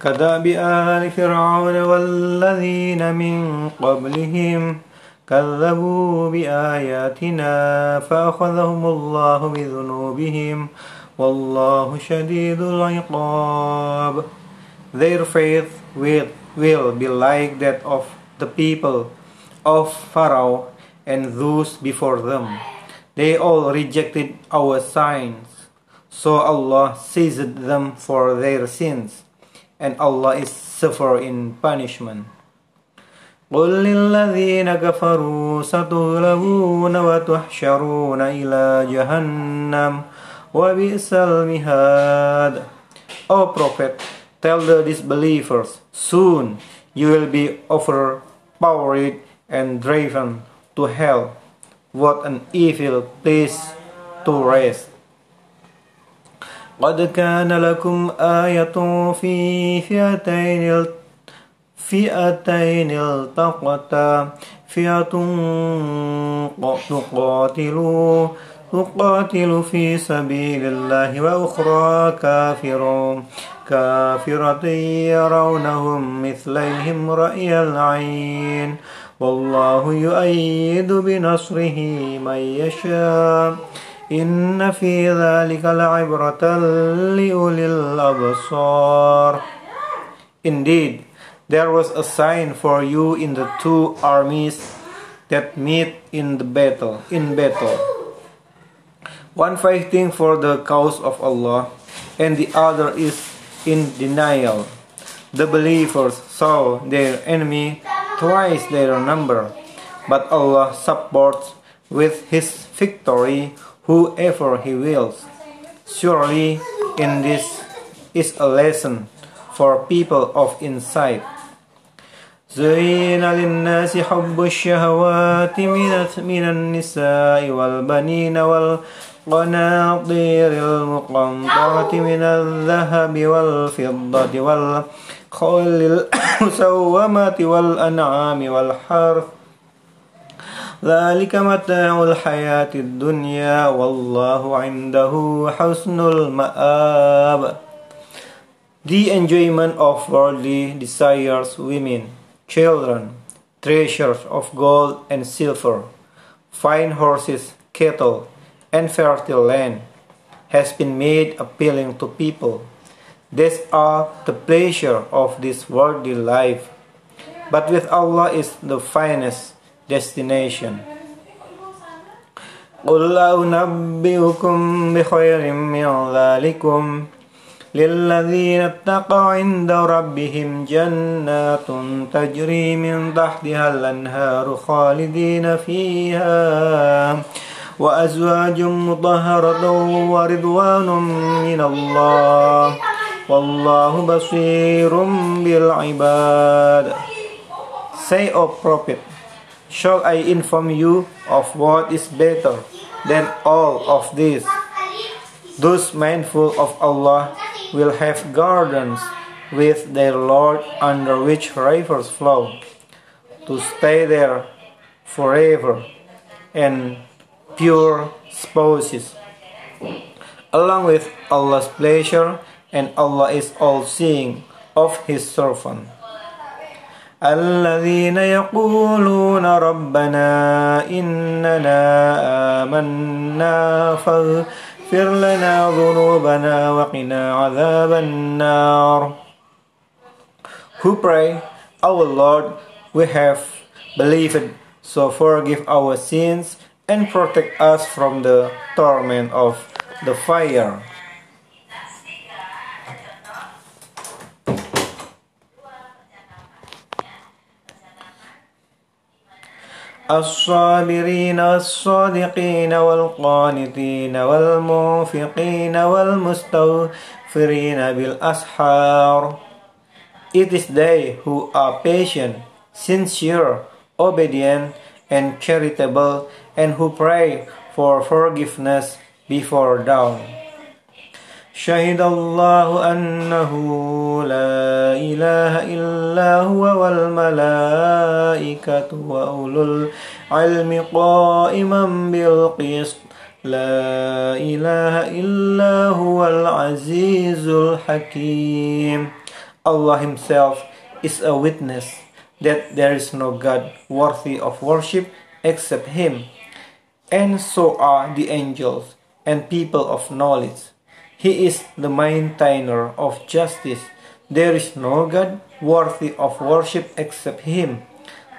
كداب آل فرعون والذين من قبلهم كذبوا بآياتنا فأخذهم الله بذنوبهم والله شديد العقاب Their faith will, will be like that of the people of Pharaoh and those before them. They all rejected our signs. So Allah seized them for their sins, and Allah is severe in punishment. قل للذين كفروا ستغلبون وتحشرون إلى جهنم وبئس المهاد O Prophet, tell the disbelievers, soon you will be overpowered and driven to hell. What an evil place to rest. قد كان لكم آية في فئتين فئتين التقتا. فئة تقاتل تقاتل في سبيل الله وأخرى كافر كافرة يرونهم مثليهم رأي العين. والله يؤيد بنصره من يشاء. إن في ذلك لعبرة لأولي الأبصار Indeed, there was a sign for you in the two armies that meet in the battle in battle. One fighting for the cause of Allah, and the other is in denial. The believers saw their enemy twice their number, but Allah supports with His victory whoever He wills. Surely, in this is a lesson for people of insight. زين للناس حب الشهوات من النساء والبنين والقناطير المقنطرة من الذهب والفضة والخيل المسومة والأنعام والحرث ذلك متاع الحياة الدنيا والله عنده حسن المآب The enjoyment of worldly desires women, children, treasures of gold and silver, fine horses, cattle, and fertile land has been made appealing to people. These are the pleasure of this worldly life. But with Allah is the finest destination. قل أنبئكم بخير من ذلكم للذين اتقوا عند ربهم جنات تجري من تحتها الأنهار خالدين فيها وأزواج مطهرة ورضوان من الله والله بصير بالعباد Say, O Prophet, shall I inform you of what is better than all of this? Those mindful of Allah will have gardens with their Lord under which rivers flow, to stay there forever, and pure spouses, along with Allah's pleasure, and Allah is all seeing of His servant. الذين يقولون ربنا إننا آمنا فاغفر لنا ذنوبنا وقنا عذاب النار Who pray, Our Lord, we have believed, so forgive our sins and protect us from the torment of the fire. الصابرين والصادقين والقانتين والمنفقين والمستغفرين بالأسحار It is they who are patient, sincere, obedient, and charitable, and who pray for forgiveness before dawn. شهد الله أنه لا إله إلا هو والملائكة وأولو العلم قائما بالقسط لا إله إلا هو العزيز الحكيم Allah Himself is a witness that there is no God worthy of worship except Him, and so are the angels and people of knowledge. He is the maintainer of justice. There is no God worthy of worship except Him,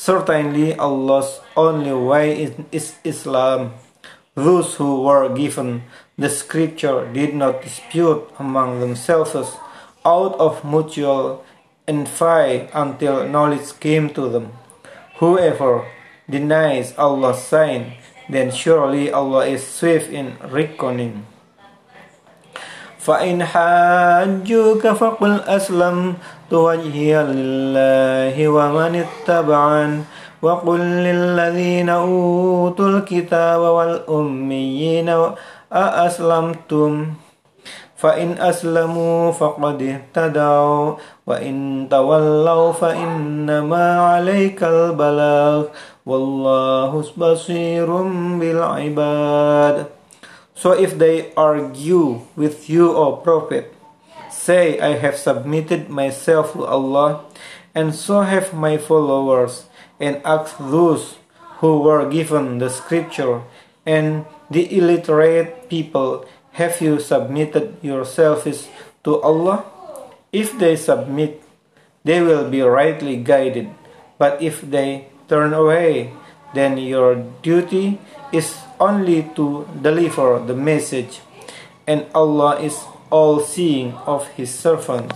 Certainly Allah's only way is Islam. Those who were given the scripture did not dispute among themselves out of mutual envy until knowledge came to them. Whoever denies Allah's sign, then surely Allah is swift in reckoning. فإن حاجوك فقل أسلمت وجهي لله ومن اتبعن. وقل للذين أوتوا الكتاب والأميين أأسلمتم؟ فإن أسلموا فقد اهتدوا وإن تولوا فإنما عليك البلاغ. والله بصير بالعباد. So if they argue with you, O Prophet, say, I have submitted myself to Allah, and so have my followers, and ask those who were given the scripture, and the illiterate people, have you submitted yourselves to Allah? If they submit, they will be rightly guided, but if they turn away, then your duty is only to deliver the message, and Allah is all seeing of His servants.